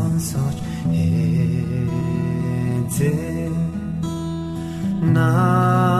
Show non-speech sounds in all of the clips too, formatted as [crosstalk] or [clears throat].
Намайг тавшруулаа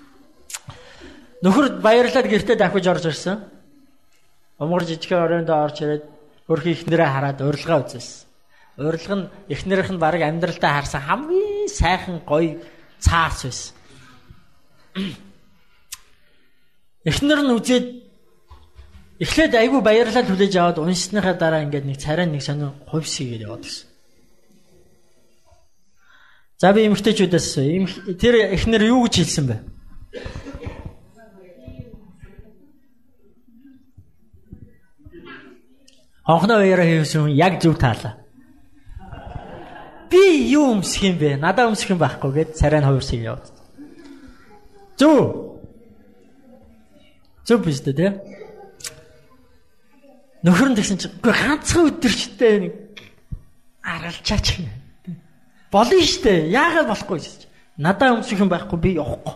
Нөхөр баярлаад гэртээ дахиж орж ирсэн. Умгар жижигхэн оройнд орж ирээд хөрхи ихнэрээ хараад урилга үзсэн. Урилга нь ихнэрийнх нь баг амьдралдаа харсан хамгийн сайхан гоё цаарч байсан. [clears throat] Эхнэр нь үзээд эхлээд айгүй баярлаад хүлээж аваад уншсныхаа дараа ингээд нэг царай нэг сонир хувьсгээд яваад гисэн. За би эмгтээчүүдээс тэр эхнэр юу гэж хэлсэн бэ? Хонхноо уяраа хийсэн яг зөв таалаа. Би юу өмсөх юм бэ? Надаа өмсөх юм байхгүй гэд царай нь хувирсыг яваад. Зөв. Зөв биш үү те? Нөхөр нь тэгсэн чинь үгүй ганцхан өдөрчтэй нэг аргалчаач юм. Болно штэ. Яагаад болохгүй гэж. Надаа өмсөх юм байхгүй би явахгүй.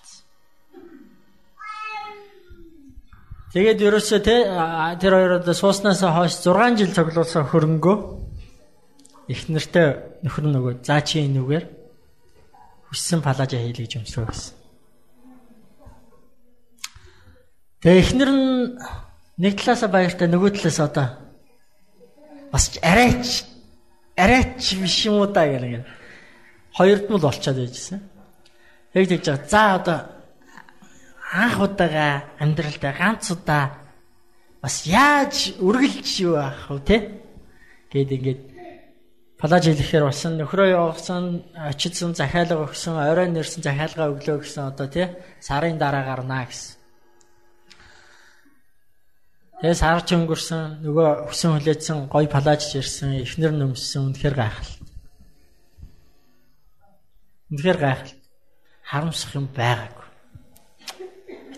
Тэгээд ерөөсөө те тэр хоёроо сууснаас хойш 6 жил цуглуулсан хөрөнгөө их нэртэй нөхөр нөгөө заа чи энүүгээр хүссэн палажа хийлээ гэж өмсрөө гэсэн. Тэгээ эхнэр нь нэг талаасаа баяртай нөгөө талаас одоо бас арайч арайч биш юм уу та гэх. Хоёрд нь л болчиход байжсэн. Яг тэгж байгаа. За одоо анх удаага амьдралдаа ганц удаа бас яаж үргэлж юу аах вэ те гээд ингээд палаж хэлэхээр болсон нөхрөө явуулсан очидсан захиалга өгсөн орой нэрсэн захиалга өглөө гэсэн одоо тий сарын дараа гарнаа гэсэн. Тэгээ сар ч өнгөрсөн нөгөө хүсэн хүлээсэн гой палаж ирсэн эхнэр нөмсөн үнэхээр гайхал. Үнэхээр гайхал. Харамсах юм байгаагүй.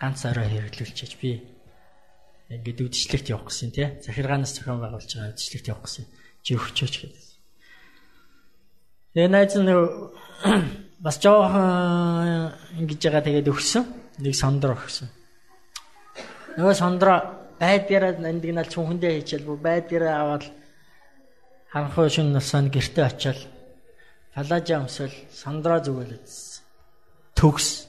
ганц орой хэрэглүүлчихэж би ингээд үдшилтэд явах гэсэн тий. Захиргаанаас зохион байгуулж байгаа үдшилтэд явах гэсэн. Чи өгчөөч гэдэг. Тэгээ найз нь бас жоохон ингэж байгаа тэгээд өгсөн. Нэг сондор өгсөн. Нөгөө сондро байдгаараа нандинал чүнхэндээ хийчихэл бүр байдгаараа аваад ханхуу шин насанд гэрте очиад палажа өмсөл сондро зүгэлээд төгс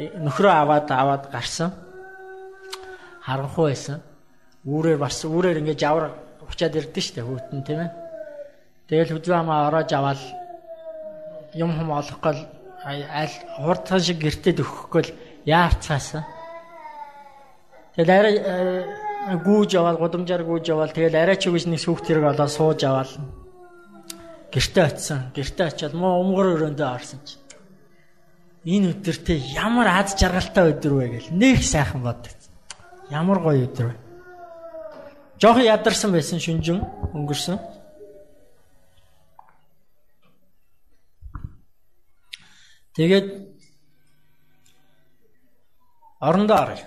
Нөхрөө аваад аваад гарсан. Харанхуй байсан. Үүрээр бас үүрээр ингээд жавар учаад ирдэ штэ хүүтэн тийм ээ. Тэгэл хүзүү хамаа ороож аваад юм хум олохгүй аль хурдхан шиг гэртед өгөхгүй л яарцаасан. Тэгэл арай э, гүүж аваад гудамжаар гүүж аваад тэгэл арай ч үгүйс нэг сүхт хэрэг олоо сууж аваад гэртээ очисон. Гэртээ очиад муу өмгөр өрөөндөө орсон чи. Энэ өдөртөө ямар аз жаргалтай өдөр вэ гэл нэг сайхан боддог. Ямар гоё өдөр вэ. Жохон ядарсан байсан шүнжин өнгөрсөн. Тэгээд орондоо оръё.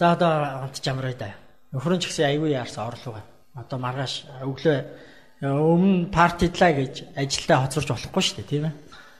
За одоо онт жамраа да. Нөхрөн ч гэсэн аягүй яарсан орлого. Одоо маргааш өглөө өмнө партидлаа гэж ажилдаа хоцорч болохгүй шүү дээ тийм ээ.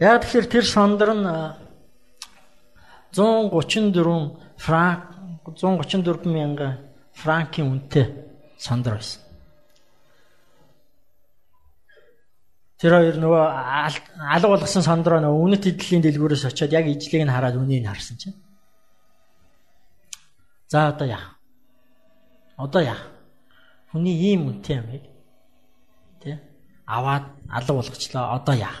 Яг тэгэхээр тэр шондор нь 134 франк 134 мянган франкийн үнэтэй шондор байсан. Тэр хоёр нөгөө алга болгосон сондороо нөгөө үнэт эдлийн дэлгүүрээс очиод яг ижлийг нь хараад үнийг харсан чинь. За одоо яах? Одоо яах? Хүний ийм үнэтэй юм яг. Тэ? Аваад алга болгочлоо. Одоо яах?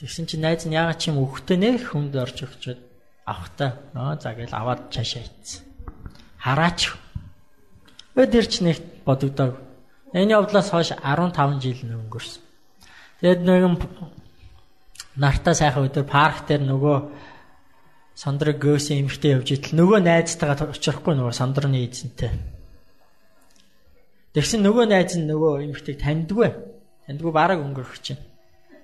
Тэгсэн чинь найз нь яагаад чим өгөхтэй нэх хүнд орж өгчөөд авахтаа нөө за гээл аваад цаашаа ийцсэн. Хараач. Өдөр ч нэг бодогдоог. Энэ явдлаас хойш 15 жил өнгөрсөн. Тэгэд нэгэн нартаа сайхан өдөр парк дээр нөгөө сандраг гөөсөн эмхтэй явж итэл нөгөө найзтайгаа очихгүй нөгөө сандрны эзэнтэй. Тэгсэн нөгөө найз нь нөгөө эмхтэйг таньдгүй. Таньдгүй бараг өнгөрөх чинь.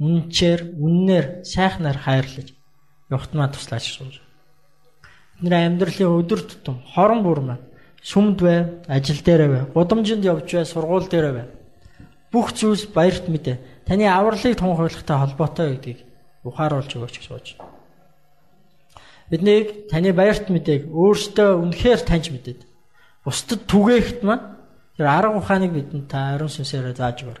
үнчээр, үннээр, сайхнаар хайрлаж явахтмаа туслаач сууж. Бидний амьдралын өдөр тутам хорон бүр маань сүмд бай, ажил дээр бай, гудамжинд явж бай, сургууль дээр бай. Бүх зүйлс баярт мэдээ. Таны авралыг тунхаглагтай холбоотой гэдгийг ухааруулж өгөөч гэж сууж. Биднийг таны баярт мэдээг өөртөө үнэхээр таньж мэдээд бусдад түгээхт маань тэр арга ухааныг бидэнд та ариун сүнсээр зааж өгөр.